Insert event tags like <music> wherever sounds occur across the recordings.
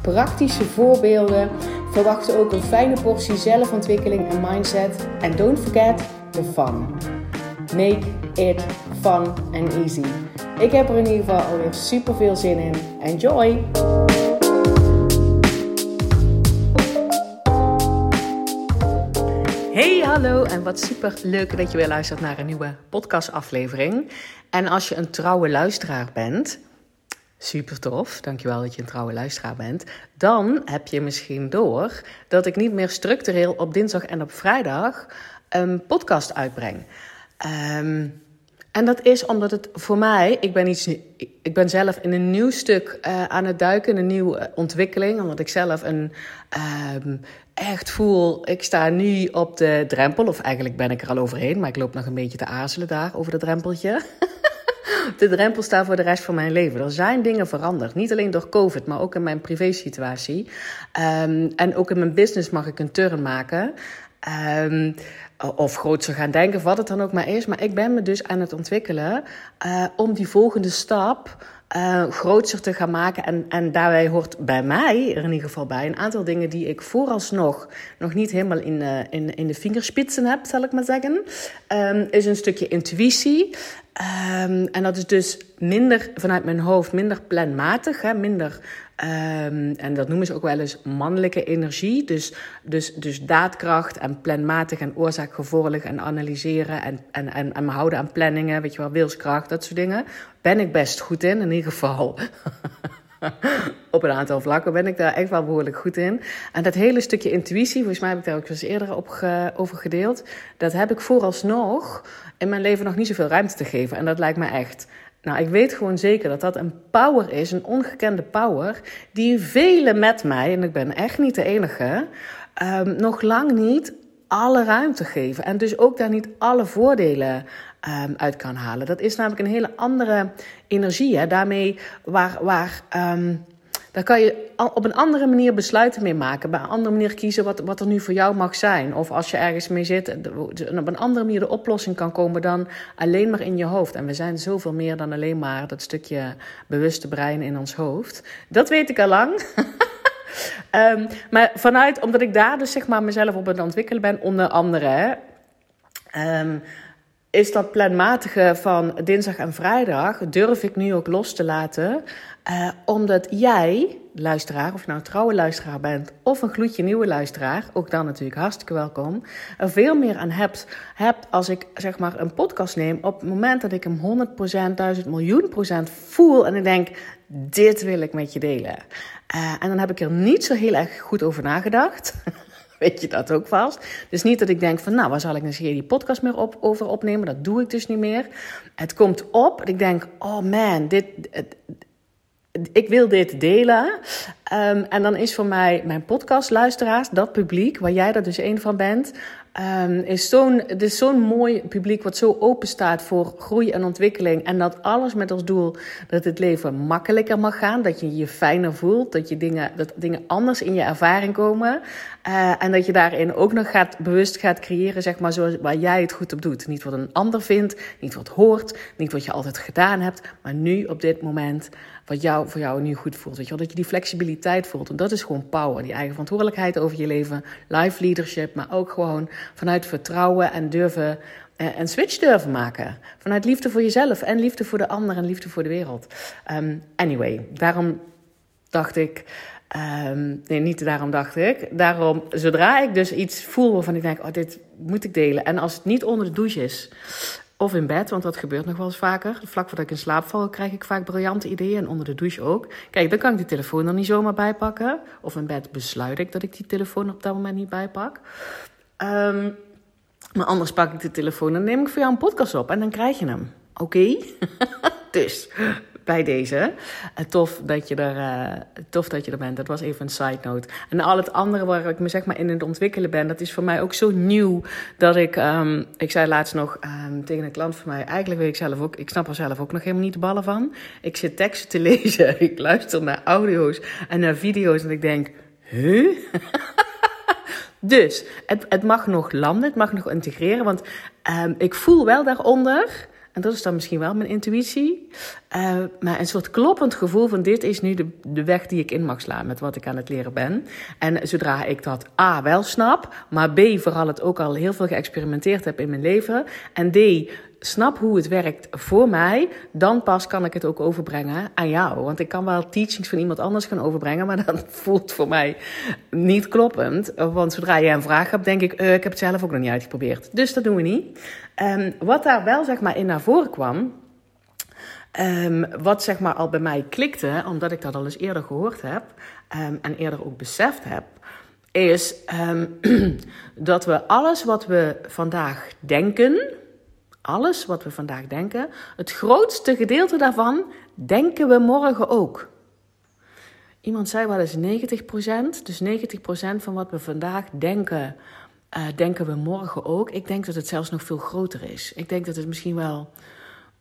praktische voorbeelden. Verwacht ook een fijne portie zelfontwikkeling en mindset. En don't forget the fun. Make it fun and easy. Ik heb er in ieder geval alweer super veel zin in. Enjoy! Hey, hallo en wat super leuk dat je weer luistert naar een nieuwe podcastaflevering. En als je een trouwe luisteraar bent, super tof, dankjewel dat je een trouwe luisteraar bent, dan heb je misschien door dat ik niet meer structureel op dinsdag en op vrijdag een podcast uitbreng. Um, en dat is omdat het voor mij, ik ben, iets, ik ben zelf in een nieuw stuk uh, aan het duiken, een nieuwe ontwikkeling. Omdat ik zelf een, uh, echt voel, ik sta nu op de drempel, of eigenlijk ben ik er al overheen, maar ik loop nog een beetje te aarzelen daar over dat drempeltje. <laughs> <laughs> de drempel staat voor de rest van mijn leven. Er zijn dingen veranderd. Niet alleen door COVID, maar ook in mijn privésituatie. Um, en ook in mijn business mag ik een turn maken. Um, of groter gaan denken, wat het dan ook maar is. Maar ik ben me dus aan het ontwikkelen uh, om die volgende stap uh, groter te gaan maken. En, en daarbij hoort bij mij er in ieder geval bij een aantal dingen die ik vooralsnog nog niet helemaal in, uh, in, in de vingerspitsen heb, zal ik maar zeggen. Um, is een stukje intuïtie. Um, en dat is dus minder vanuit mijn hoofd, minder planmatig, hè, minder Um, en dat noemen ze ook wel eens mannelijke energie. Dus, dus, dus daadkracht en planmatig en oorzaakgevolg en analyseren en, en, en, en me houden aan planningen, weet je wel, wilskracht, dat soort dingen. Ben ik best goed in, in ieder geval. <laughs> op een aantal vlakken ben ik daar echt wel behoorlijk goed in. En dat hele stukje intuïtie, volgens mij heb ik daar ook eens eerder op over gedeeld. Dat heb ik vooralsnog in mijn leven nog niet zoveel ruimte te geven. En dat lijkt me echt nou, ik weet gewoon zeker dat dat een power is, een ongekende power, die velen met mij, en ik ben echt niet de enige, um, nog lang niet alle ruimte geven. En dus ook daar niet alle voordelen um, uit kan halen. Dat is namelijk een hele andere energie. Daarmee waar, waar um, daar kan je op een andere manier besluiten mee maken. Bij een andere manier kiezen wat, wat er nu voor jou mag zijn. Of als je ergens mee zit, en op een andere manier de oplossing kan komen dan alleen maar in je hoofd. En we zijn zoveel meer dan alleen maar dat stukje bewuste brein in ons hoofd. Dat weet ik al lang. um, <laughs> maar vanuit, omdat ik daar dus zeg maar mezelf op het ontwikkelen ben, onder andere. Um, is dat planmatige van dinsdag en vrijdag, durf ik nu ook los te laten. Uh, omdat jij, luisteraar, of nou een trouwe luisteraar bent of een gloedje nieuwe luisteraar, ook dan natuurlijk hartstikke welkom, er veel meer aan hebt, hebt als ik zeg maar een podcast neem op het moment dat ik hem 100%, 1000 miljoen procent voel en ik denk, dit wil ik met je delen. Uh, en dan heb ik er niet zo heel erg goed over nagedacht. <laughs> weet je dat ook vast. Dus niet dat ik denk van, nou, waar zal ik eens hier die podcast meer op, over opnemen? Dat doe ik dus niet meer. Het komt op en ik denk, oh man, dit, ik wil dit delen. Um, en dan is voor mij mijn podcastluisteraars, dat publiek, waar jij er dus een van bent, um, is zo'n, zo'n mooi publiek wat zo open staat voor groei en ontwikkeling. En dat alles met als doel dat het leven makkelijker mag gaan. Dat je je fijner voelt. Dat, je dingen, dat dingen anders in je ervaring komen. Uh, en dat je daarin ook nog gaat, bewust gaat creëren, zeg maar, zoals, waar jij het goed op doet. Niet wat een ander vindt, niet wat hoort, niet wat je altijd gedaan hebt. Maar nu op dit moment wat jou, voor jou nu goed voelt. Weet je wel? Dat je die flexibiliteit voelt. En dat is gewoon power. Die eigen verantwoordelijkheid over je leven. Life leadership. Maar ook gewoon vanuit vertrouwen en durven. Uh, een switch durven maken. Vanuit liefde voor jezelf en liefde voor de ander en liefde voor de wereld. Um, anyway, daarom dacht ik. Um, nee, niet daarom dacht ik. Daarom, zodra ik dus iets voel waarvan ik denk: oh, dit moet ik delen. En als het niet onder de douche is, of in bed, want dat gebeurt nog wel eens vaker. Vlak voordat ik in slaap val, krijg ik vaak briljante ideeën. En onder de douche ook. Kijk, dan kan ik die telefoon er niet zomaar bij pakken. Of in bed besluit ik dat ik die telefoon op dat moment niet bijpak. Um, maar anders pak ik de telefoon en neem ik voor jou een podcast op. En dan krijg je hem. Oké? <laughs> Dus, bij deze. Uh, tof, dat je er, uh, tof dat je er bent. Dat was even een side note. En al het andere waar ik me zeg maar in het ontwikkelen ben, dat is voor mij ook zo nieuw dat ik, um, ik zei laatst nog um, tegen een klant van mij, eigenlijk weet ik zelf ook, ik snap er zelf ook nog helemaal niet de ballen van. Ik zit teksten te <laughs> lezen, ik luister naar audio's en naar video's en ik denk, huh? <laughs> dus het, het mag nog landen, het mag nog integreren, want um, ik voel wel daaronder en dat is dan misschien wel mijn intuïtie. Uh, maar een soort kloppend gevoel van dit is nu de, de weg die ik in mag slaan met wat ik aan het leren ben. En zodra ik dat A wel snap, maar B vooral het ook al heel veel geëxperimenteerd heb in mijn leven. En D snap hoe het werkt voor mij, dan pas kan ik het ook overbrengen aan jou. Want ik kan wel teachings van iemand anders gaan overbrengen, maar dat <laughs> voelt voor mij niet kloppend. Want zodra je een vraag hebt, denk ik, uh, ik heb het zelf ook nog niet uitgeprobeerd. Dus dat doen we niet. Um, wat daar wel zeg maar in naar voren kwam, um, wat zeg maar al bij mij klikte, omdat ik dat al eens eerder gehoord heb um, en eerder ook beseft heb, is <clears throat> dat we alles wat we vandaag denken alles wat we vandaag denken, het grootste gedeelte daarvan denken we morgen ook. Iemand zei wel eens 90%, dus 90% van wat we vandaag denken, uh, denken we morgen ook. Ik denk dat het zelfs nog veel groter is. Ik denk dat het misschien wel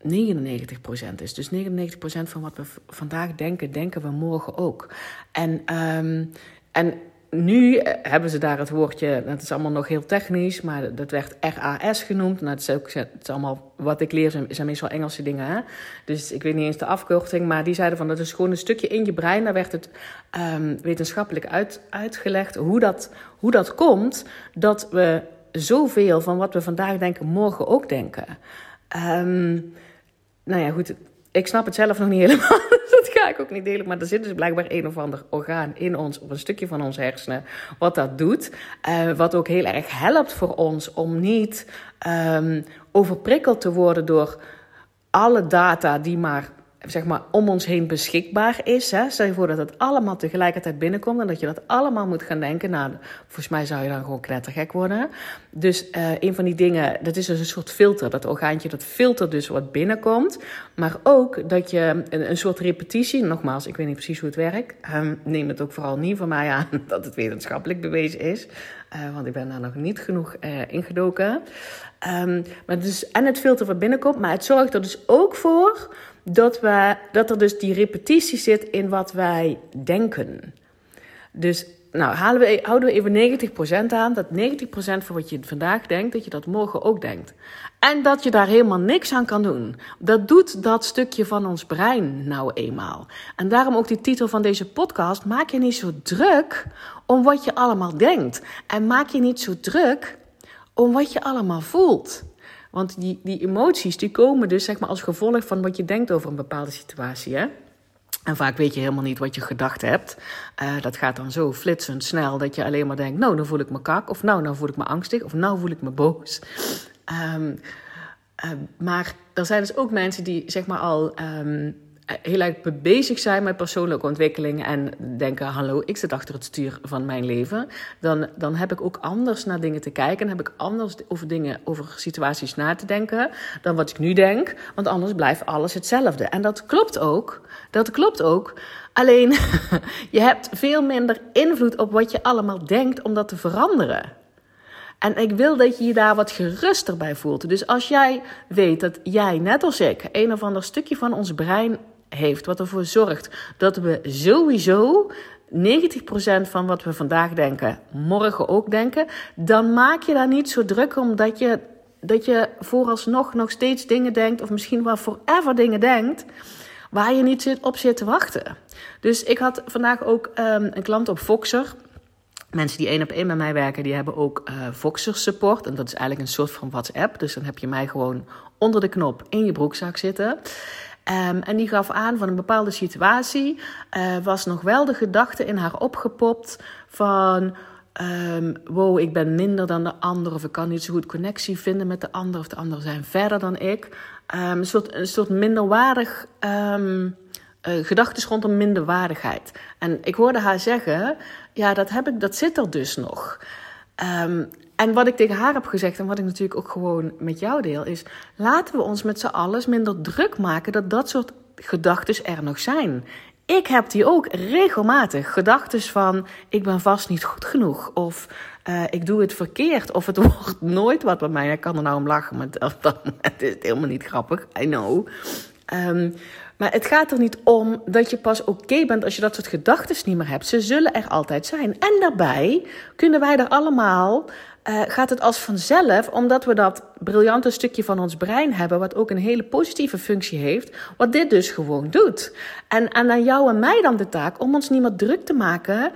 99% is. Dus 99% van wat we vandaag denken, denken we morgen ook. En, um, en nu eh, hebben ze daar het woordje, dat is allemaal nog heel technisch, maar dat werd RAS genoemd. Nou, is, ook, het is allemaal wat ik leer, zijn, zijn meestal Engelse dingen. Hè? Dus ik weet niet eens de afkorting, maar die zeiden van dat is gewoon een stukje in je brein. Daar werd het um, wetenschappelijk uit, uitgelegd hoe dat, hoe dat komt dat we zoveel van wat we vandaag denken, morgen ook denken. Um, nou ja, goed, ik snap het zelf nog niet <laughs> helemaal. Ga ik ook niet delen. Maar er zit dus blijkbaar een of ander orgaan in ons, of een stukje van ons hersenen, wat dat doet. Uh, wat ook heel erg helpt voor ons om niet um, overprikkeld te worden door alle data die maar zeg maar, om ons heen beschikbaar is. Hè. Stel je voor dat het allemaal tegelijkertijd binnenkomt en dat je dat allemaal moet gaan denken. Nou, volgens mij zou je dan gewoon knettergek worden. Dus uh, een van die dingen, dat is dus een soort filter. Dat orgaantje dat filtert dus wat binnenkomt. Maar ook dat je een, soort repetitie, nogmaals, ik weet niet precies hoe het werkt. Um, neem het ook vooral niet van mij aan <laughs> dat het wetenschappelijk bewezen is. Uh, want ik ben daar nog niet genoeg uh, ingedoken. Um, maar dus, en het filter wat binnenkomt, maar het zorgt er dus ook voor dat, we, dat er dus die repetitie zit in wat wij denken. Dus nou, halen we, houden we even 90% aan. Dat 90% van wat je vandaag denkt, dat je dat morgen ook denkt. En dat je daar helemaal niks aan kan doen. Dat doet dat stukje van ons brein nou eenmaal. En daarom ook die titel van deze podcast. Maak je niet zo druk om wat je allemaal denkt. En maak je niet zo druk om wat je allemaal voelt. Want die, die emoties die komen dus zeg maar als gevolg van wat je denkt over een bepaalde situatie. Hè? En vaak weet je helemaal niet wat je gedacht hebt. Uh, dat gaat dan zo flitsend snel dat je alleen maar denkt: Nou, dan voel ik me kak. Of nou, dan voel ik me angstig. Of nou voel ik me boos. Um, uh, maar er zijn dus ook mensen die zeg maar al. Um, heel erg bezig zijn met persoonlijke ontwikkeling en denken: hallo, ik zit achter het stuur van mijn leven, dan, dan heb ik ook anders naar dingen te kijken. En heb ik anders over dingen, over situaties na te denken dan wat ik nu denk. Want anders blijft alles hetzelfde. En dat klopt ook. Dat klopt ook. Alleen <laughs> je hebt veel minder invloed op wat je allemaal denkt om dat te veranderen. En ik wil dat je je daar wat geruster bij voelt. Dus als jij weet dat jij, net als ik, een of ander stukje van ons brein heeft. Wat ervoor zorgt dat we sowieso 90% van wat we vandaag denken, morgen ook denken. Dan maak je daar niet zo druk om dat je, dat je vooralsnog nog steeds dingen denkt, of misschien wel forever dingen denkt, waar je niet op zit te wachten. Dus ik had vandaag ook um, een klant op Voxer. Mensen die één op één met mij werken, die hebben ook uh, Voxer support. En dat is eigenlijk een soort van WhatsApp. Dus dan heb je mij gewoon onder de knop in je broekzak zitten. Um, en die gaf aan van een bepaalde situatie. Uh, was nog wel de gedachte in haar opgepopt van. Um, wow, ik ben minder dan de ander. Of ik kan niet zo goed connectie vinden met de ander. Of de anderen zijn verder dan ik. Um, een, soort, een soort minderwaardig. Um, uh, gedachten rondom minderwaardigheid. En ik hoorde haar zeggen: Ja, dat, heb ik, dat zit er dus nog. Um, en wat ik tegen haar heb gezegd en wat ik natuurlijk ook gewoon met jou deel, is laten we ons met z'n allen minder druk maken dat dat soort gedachten er nog zijn. Ik heb die ook regelmatig. Gedachten van ik ben vast niet goed genoeg. Of uh, ik doe het verkeerd. Of het <laughs> wordt nooit wat bij mij. Ik kan er nou om lachen, maar <laughs> het is helemaal niet grappig. I know. Um, maar het gaat er niet om dat je pas oké bent als je dat soort gedachten niet meer hebt. Ze zullen er altijd zijn. En daarbij kunnen wij er allemaal uh, gaat het als vanzelf, omdat we dat briljante stukje van ons brein hebben, wat ook een hele positieve functie heeft, wat dit dus gewoon doet. En, en aan jou en mij dan de taak om ons niet meer druk te maken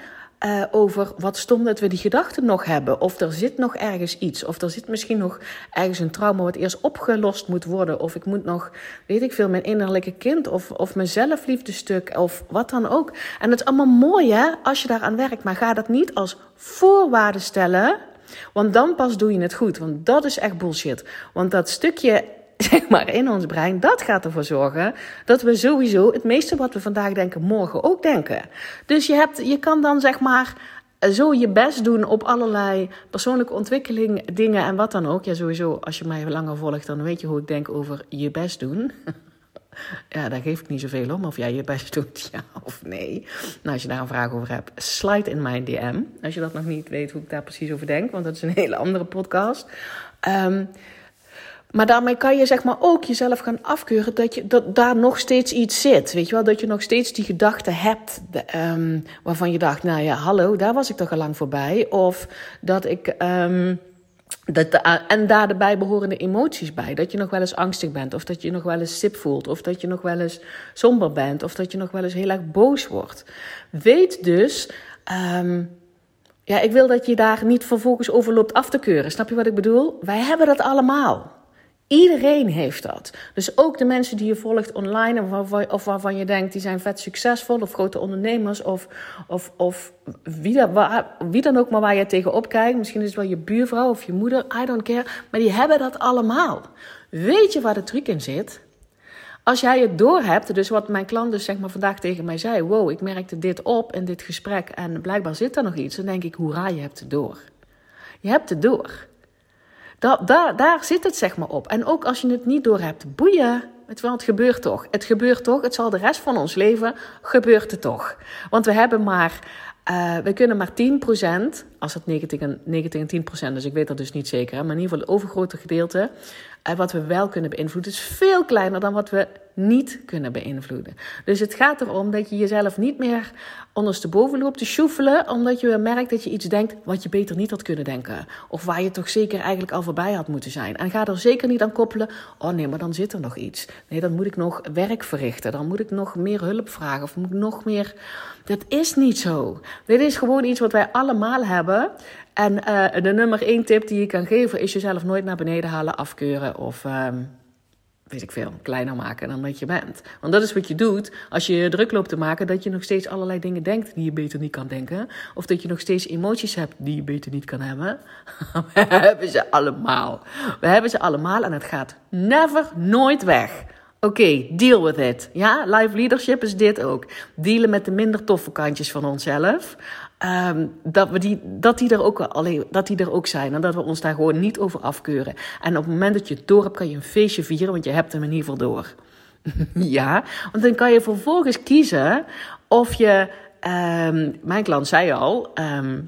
uh, over wat stom dat we die gedachten nog hebben. Of er zit nog ergens iets. Of er zit misschien nog ergens een trauma wat eerst opgelost moet worden. Of ik moet nog, weet ik veel, mijn innerlijke kind. Of, of mijn zelfliefdestuk. Of wat dan ook. En het is allemaal mooi hè, als je daaraan werkt. Maar ga dat niet als voorwaarde stellen want dan pas doe je het goed. Want dat is echt bullshit. Want dat stukje <laughs> zeg maar, in ons brein, dat gaat ervoor zorgen dat we sowieso het meeste wat we vandaag denken, morgen ook denken. Dus je, hebt, je kan dan zeg maar zo je best doen op allerlei persoonlijke ontwikkeling, dingen en wat dan ook. Ja, sowieso, als je mij langer volgt, dan weet je hoe ik denk over je best doen. <laughs> Ja, daar geef ik niet zoveel om of jij je best <laughs> doet, ja of nee. Nou, als je daar een vraag over hebt, slide in mijn DM. Als je dat nog niet weet hoe ik daar precies over denk, want dat is een <laughs> hele andere podcast. Um, maar daarmee kan je zeg maar ook jezelf gaan afkeuren dat, je, dat daar nog steeds iets zit. Weet je wel, dat je nog steeds die gedachte hebt de, um, waarvan je dacht, nou ja, hallo, daar was ik toch al lang voorbij. Of dat ik... Um, dat en daar de bijbehorende emoties bij. Dat je nog wel eens angstig bent, of dat je nog wel eens sip voelt, of dat je nog wel eens somber bent, of dat je nog wel eens heel erg boos wordt. Weet dus, um, ja, ik wil dat je daar niet vervolgens over loopt af te keuren. Snap je wat ik bedoel? Wij hebben dat allemaal. Iedereen heeft dat. Dus ook de mensen die je volgt online of waarvan, je denkt die zijn vet succesvol of grote ondernemers of, of, of wie, dan, wie dan ook maar waar je tegenop kijkt. Misschien is het wel je buurvrouw of je moeder, I don't care. Maar die hebben dat allemaal. Weet je waar de truc in zit? Als jij het doorhebt, dus wat mijn klant dus zeg maar vandaag tegen mij zei: Wow, ik merkte dit op in dit gesprek en blijkbaar zit er nog iets. Dan denk ik: Hoera, je hebt het door. Je hebt het door. Daar, daar zit het zeg maar op. En ook als je het niet door hebt, boeien. Het, het gebeurt toch. Het gebeurt toch. Het zal de rest van ons leven gebeurt het toch. Want we hebben maar, uh, we kunnen maar 10%, als het 90 en, 90 en 10% is, ik weet dat dus niet zeker, maar in ieder geval het overgrote gedeelte, wat we wel kunnen beïnvloeden, is veel kleiner dan wat we niet kunnen beïnvloeden. Dus het gaat erom dat je jezelf niet meer ondersteboven loopt te sjoefelen, omdat je merkt dat je iets denkt wat je beter niet had kunnen denken. Of waar je toch zeker eigenlijk al voorbij had moeten zijn. En ga er zeker niet aan koppelen, oh nee, maar dan zit er nog iets. Nee, dan moet ik nog werk verrichten, dan moet ik nog meer hulp vragen of moet ik nog meer... Dat is niet zo. Dit is gewoon iets wat wij allemaal hebben. En uh, de nummer één tip die je kan geven is jezelf nooit naar beneden halen, afkeuren of... Uh, weet ik veel, kleiner maken dan dat je bent. Want dat is wat je doet als je druk loopt te maken dat je nog steeds allerlei dingen denkt die je beter niet kan denken. Of dat je nog steeds emoties hebt die je beter niet kan hebben. <laughs> We hebben ze allemaal. We hebben ze allemaal en het gaat never, nooit weg. Oké, deal with it. Ja, live leadership is dit ook. Dealen met de minder toffe kantjes van onszelf. Um, dat, we die, dat, die er ook, alleen, dat die er ook zijn. En dat we ons daar gewoon niet over afkeuren. En op het moment dat je het door hebt, kan je een feestje vieren, want je hebt hem in ieder geval door. <laughs> ja, want dan kan je vervolgens kiezen of je. Um, mijn klant zei al. Um,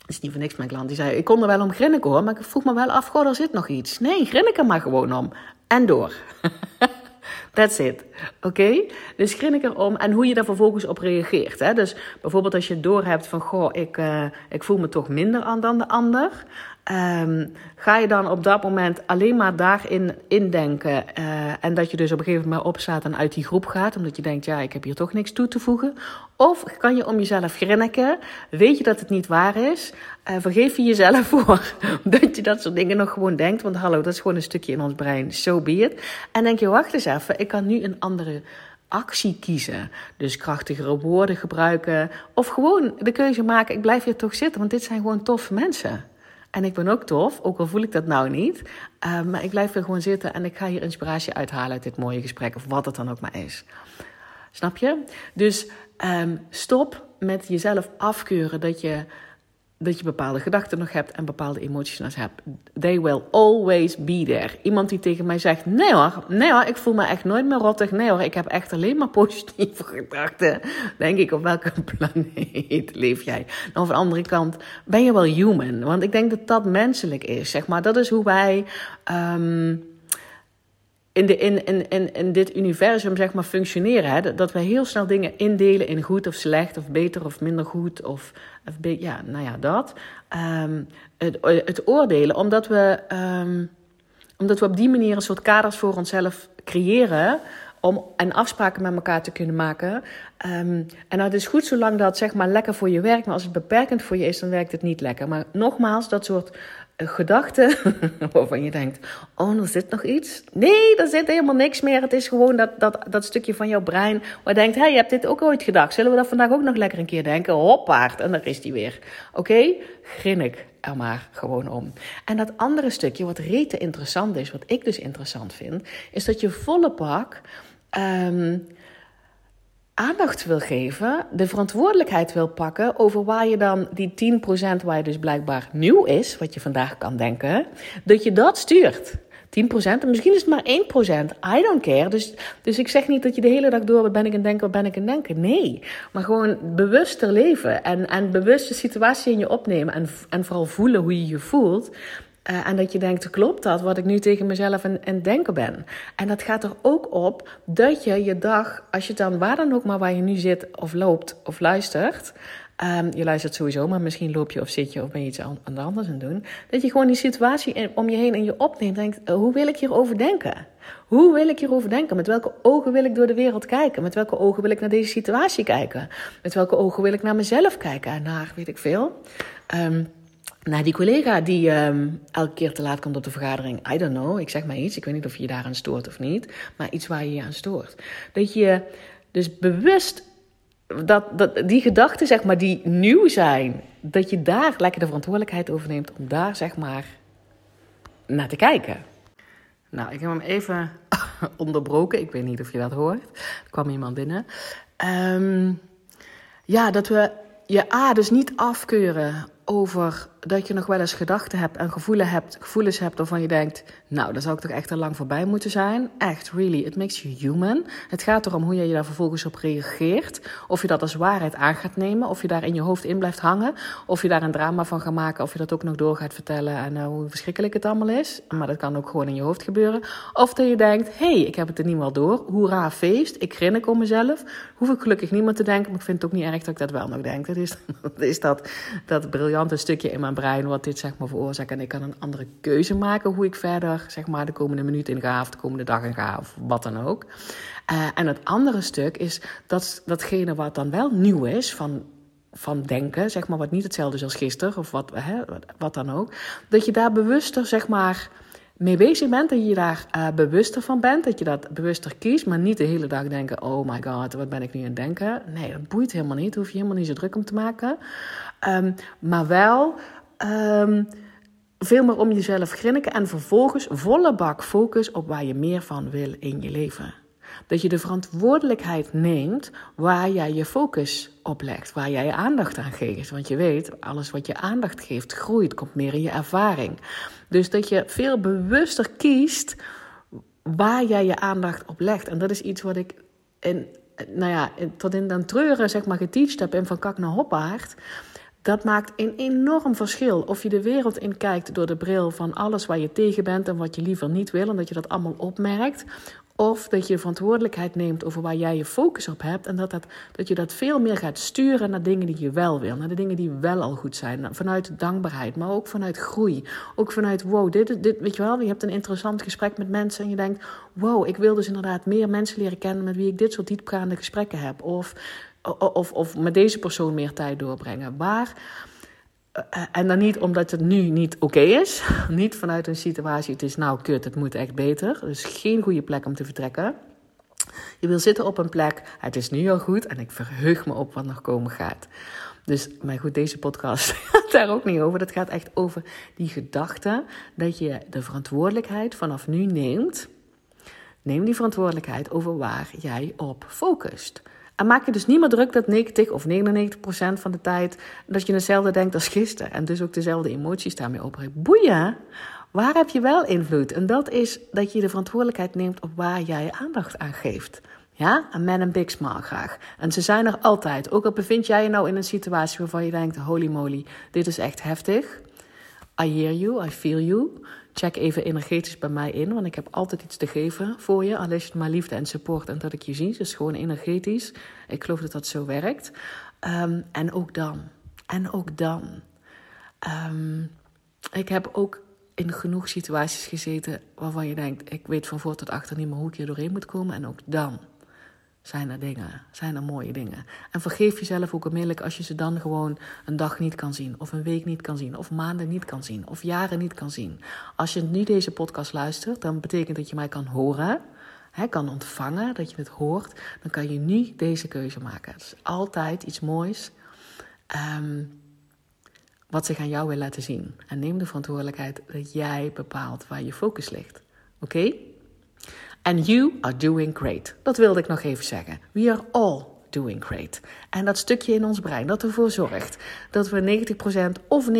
het is niet voor niks mijn klant. Die zei: Ik kon er wel om grinniken hoor, maar ik vroeg me wel af: Goh, er zit nog iets. Nee, grinnik er maar gewoon om. En door. <laughs> That's it. Oké? Dus grin ik erom en hoe je daar vervolgens op reageert. Hè? Dus bijvoorbeeld als je doorhebt van, goh, ik, uh, ik voel me toch minder aan dan de ander. Um, ga je dan op dat moment alleen maar daarin indenken uh, en dat je dus op een gegeven moment opstaat en uit die groep gaat, omdat je denkt, ja, ik heb hier toch niks toe te voegen? Of kan je om jezelf grinniken, weet je dat het niet waar is, uh, vergeef je jezelf <laughs> voor dat je dat soort dingen nog gewoon denkt, want hallo, dat is gewoon een stukje in ons brein, so be it. En denk je, wacht eens even, ik kan nu een andere actie kiezen. Dus krachtigere woorden gebruiken. Of gewoon de keuze maken: ik blijf hier toch zitten, want dit zijn gewoon toffe mensen. En ik ben ook tof, ook al voel ik dat nou niet. Uh, maar ik blijf er gewoon zitten en ik ga hier inspiratie uithalen uit dit mooie gesprek, of wat het dan ook maar is. Snap je? Dus um, stop met jezelf afkeuren dat je dat je bepaalde gedachten nog hebt en bepaalde emoties nog hebt. They will always be there. Iemand die tegen mij zegt: Nee hoor, nee hoor, ik voel me echt nooit meer rottig. Nee hoor, ik heb echt alleen maar positieve <laughs> gedachten. Denk ik, op welke <laughs> planeet leef jij? Nou, van de andere kant ben je wel human. Want ik denk dat dat menselijk is. Zeg maar, dat is hoe wij. Um, in, de, in, in, in, dit universum zeg maar functioneren. Hè? Dat we heel snel dingen indelen in goed of slecht, of beter of minder goed, of, of ja, nou ja, dat. Um, het, het, oordelen, omdat we, um, omdat we op die manier een soort kaders voor onszelf creëren. Om, en afspraken met elkaar te kunnen maken. Um, en dat is goed zolang dat zeg maar lekker voor je werkt. Maar als het beperkend voor je is, dan werkt het niet lekker. Maar nogmaals, dat soort gedachte <laughs> waarvan je denkt: Oh, er zit nog iets. Nee, er zit helemaal niks meer. Het is gewoon dat, dat, dat stukje van jouw brein waar denkt: Hé, hey, je hebt dit ook ooit gedacht. Zullen we dat vandaag ook nog lekker een keer denken? Hoppaard. En daar is die weer. Oké, grin ik er maar gewoon om. En dat andere stukje, wat rete interessant is, wat ik dus interessant vind, is dat je volle pak. Um, aandacht wil geven, de verantwoordelijkheid wil pakken over waar je dan die 10% waar je dus blijkbaar nieuw is, wat je vandaag kan denken, dat je dat stuurt. 10%, en misschien is het maar 1%. I don't care. Dus, dus ik zeg niet dat je de hele dag door, wat ben ik aan denken, wat ben ik aan denken. Nee, maar gewoon bewuster leven en, en bewust de situatie in je opnemen en, en vooral voelen hoe je je voelt. Uh, en dat je denkt, klopt dat, wat ik nu tegen mezelf aan het denken ben. En dat gaat er ook op dat je je dag, als je dan waar dan ook maar waar je nu zit of loopt of luistert... Um, je luistert sowieso, maar misschien loop je of zit je of ben je iets anders aan het doen. Dat je gewoon die situatie om je heen en je opneemt. Denkt, uh, hoe wil ik hierover denken? Hoe wil ik hierover denken? Met welke ogen wil ik door de wereld kijken? Met welke ogen wil ik naar deze situatie kijken? Met welke ogen wil ik naar mezelf kijken? En naar, weet ik veel. Um, nou, die collega die um, elke keer te laat komt op de vergadering, I don't know, ik zeg maar iets, ik weet niet of je je daaraan stoort of niet, maar iets waar je je aan stoort. Dat je dus bewust, dat, dat die gedachten zeg maar die nieuw zijn, dat je daar lekker de verantwoordelijkheid over neemt om daar zeg maar naar te kijken. Nou, ik heb hem even <laughs> onderbroken, ik weet niet of je dat hoort. Er kwam iemand binnen. Um, ja, dat we je A dus niet afkeuren over dat je nog wel eens gedachten hebt en gevoelens hebt, gevoelens hebt waarvan je denkt, nou, daar zou ik toch echt al lang voorbij moeten zijn. Echt, really, it makes you human. Het gaat erom hoe je daar vervolgens op reageert. Of je dat als waarheid aan gaat nemen, of je daar in je hoofd in blijft hangen, of je daar een drama van gaat maken, of je dat ook nog door gaat vertellen en uh, hoe verschrikkelijk het allemaal is. Maar dat kan ook gewoon in je hoofd gebeuren. Of dat je denkt, hey, ik heb het er niet wel door. Hoera, feest. Ik grin ik om mezelf. Hoef ik gelukkig niemand te denken, maar ik vind het ook niet erg dat ik dat wel nog denk. Dat is, <laughs> dat, is dat, dat briljante stukje in mijn brein wat dit zeg maar veroorzaakt. En ik kan een andere keuze maken hoe ik verder zeg maar de komende minuut in ga of de komende dag in ga of wat dan ook. Uh, en het andere stuk is dat, datgene wat dan wel nieuw is van van denken, zeg maar, wat niet hetzelfde is als gisteren of wat, hè, wat dan ook, dat je daar bewuster, zeg maar, mee bezig bent, dat je daar uh, bewuster van bent, dat je dat bewuster kiest, maar niet de hele dag denken, oh my god, wat ben ik nu aan het denken? Nee, dat boeit helemaal niet, hoef je helemaal niet zo druk om te maken. Um, maar wel um, veel meer om jezelf grinniken en vervolgens volle bak focus op waar je meer van wil in je leven. Dat je de verantwoordelijkheid neemt waar jij je focus op legt, waar jij je aandacht aan geeft. Want je weet, alles wat je aandacht geeft groeit, komt meer in je ervaring. Dus dat je veel bewuster kiest waar jij je aandacht op legt. En dat is iets wat ik in, nou ja, tot in den treuren zeg maar geteacht heb in Van Kak naar Hoppaard. Dat maakt een enorm verschil. Of je de wereld in kijkt door de bril van alles waar je tegen bent en wat je liever niet wil, en dat je dat allemaal opmerkt. Of dat je verantwoordelijkheid neemt over waar jij je focus op hebt. En dat, dat, dat je dat veel meer gaat sturen naar dingen die je wel wil. Naar de dingen die wel al goed zijn. Vanuit dankbaarheid, maar ook vanuit groei. Ook vanuit, wow, dit, dit, weet je wel, je hebt een interessant gesprek met mensen. En je denkt, wow, ik wil dus inderdaad meer mensen leren kennen met wie ik dit soort diepgaande gesprekken heb. Of, of, of met deze persoon meer tijd doorbrengen. Waar eh, en dan niet omdat het nu niet oké is. <laughs> Niet vanuit een situatie, het is nou kut, het moet echt beter. Dus geen goede plek om te vertrekken. Je wil zitten op een plek, het is nu al goed en ik verheug me op wat nog komen gaat. Dus, maar goed, deze podcast <laughs> gaat daar ook niet over. Dat gaat echt over die gedachte dat je de verantwoordelijkheid vanaf nu neemt. Neem die verantwoordelijkheid over waar jij op focust. En maak je dus niet meer druk dat 90 of 99 procent van de tijd dat je hetzelfde denkt als gisteren. En dus ook dezelfde emoties daarmee opbrengt. Boeien! Waar heb je wel invloed? En dat is dat je de verantwoordelijkheid neemt op waar jij je aandacht aan geeft. Ja, een man een big smile graag. En ze zijn er altijd. Ook al bevind jij je nou in een situatie waarvan je denkt: holy moly, dit is echt heftig. I hear you, I feel you. Check even energetisch bij mij in, want ik heb altijd iets te geven voor je. Al is het maar liefde en support en dat ik je zie. Dus gewoon energetisch. Ik geloof dat dat zo werkt. Um, en ook dan. En ook dan. Um, ik heb ook in genoeg situaties gezeten waarvan je denkt: ik weet van voor tot achter niet meer hoe ik hier doorheen moet komen. En ook dan zijn er dingen, zijn er mooie dingen. En vergeef jezelf ook onmiddellijk als je ze dan gewoon een dag niet kan zien, of een week niet kan zien, of maanden niet kan zien, of jaren niet kan zien. Als je niet deze podcast luistert, dan betekent dat je mij kan horen, hè, kan ontvangen, dat je het hoort. Dan kan je nu deze keuze maken. Het is altijd iets moois. Um, wat zich aan jou wil laten zien. En neem de verantwoordelijkheid dat jij bepaalt waar je focus ligt. Oké? And you are doing great. Dat wilde ik nog even zeggen. We are all doing great. En dat stukje in ons brein dat ervoor zorgt dat we 90% of 99%,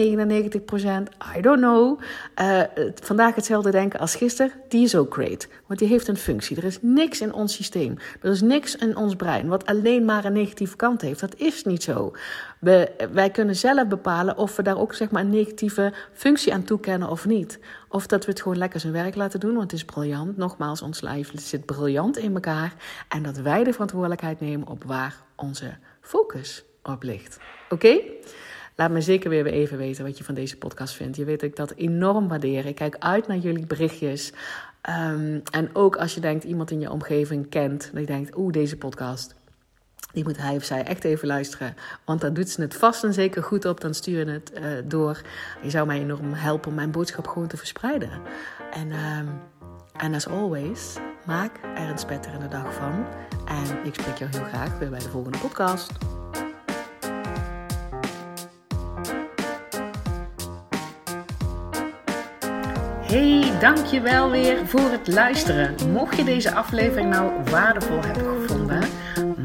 I don't know, uh, vandaag hetzelfde denken als gisteren, die is ook great. Want die heeft een functie. Er is niks in ons systeem. Er is niks in ons brein wat alleen maar een negatieve kant heeft. Dat is niet zo. We, wij kunnen zelf bepalen of we daar ook zeg maar, een negatieve functie aan toekennen of niet. Of dat we het gewoon lekker zijn werk laten doen, want het is briljant. Nogmaals, ons lijf zit briljant in elkaar. En dat wij de verantwoordelijkheid nemen op waar onze focus op ligt. Oké? Laat me zeker weer even weten wat je van deze podcast vindt. Je weet dat ik dat enorm waardeer. Ik kijk uit naar jullie berichtjes. Um, en ook als je denkt iemand in je omgeving kent, dat je denkt, oeh, deze podcast die moet hij of zij echt even luisteren. Want dan doet ze het vast en zeker goed op. Dan stuur je het uh, door. Je zou mij enorm helpen om mijn boodschap gewoon te verspreiden. En um, as always, maak er een spetterende dag van. En ik spreek jou heel graag weer bij de volgende podcast. Hey, dankjewel weer voor het luisteren. Mocht je deze aflevering nou waardevol hebben gevonden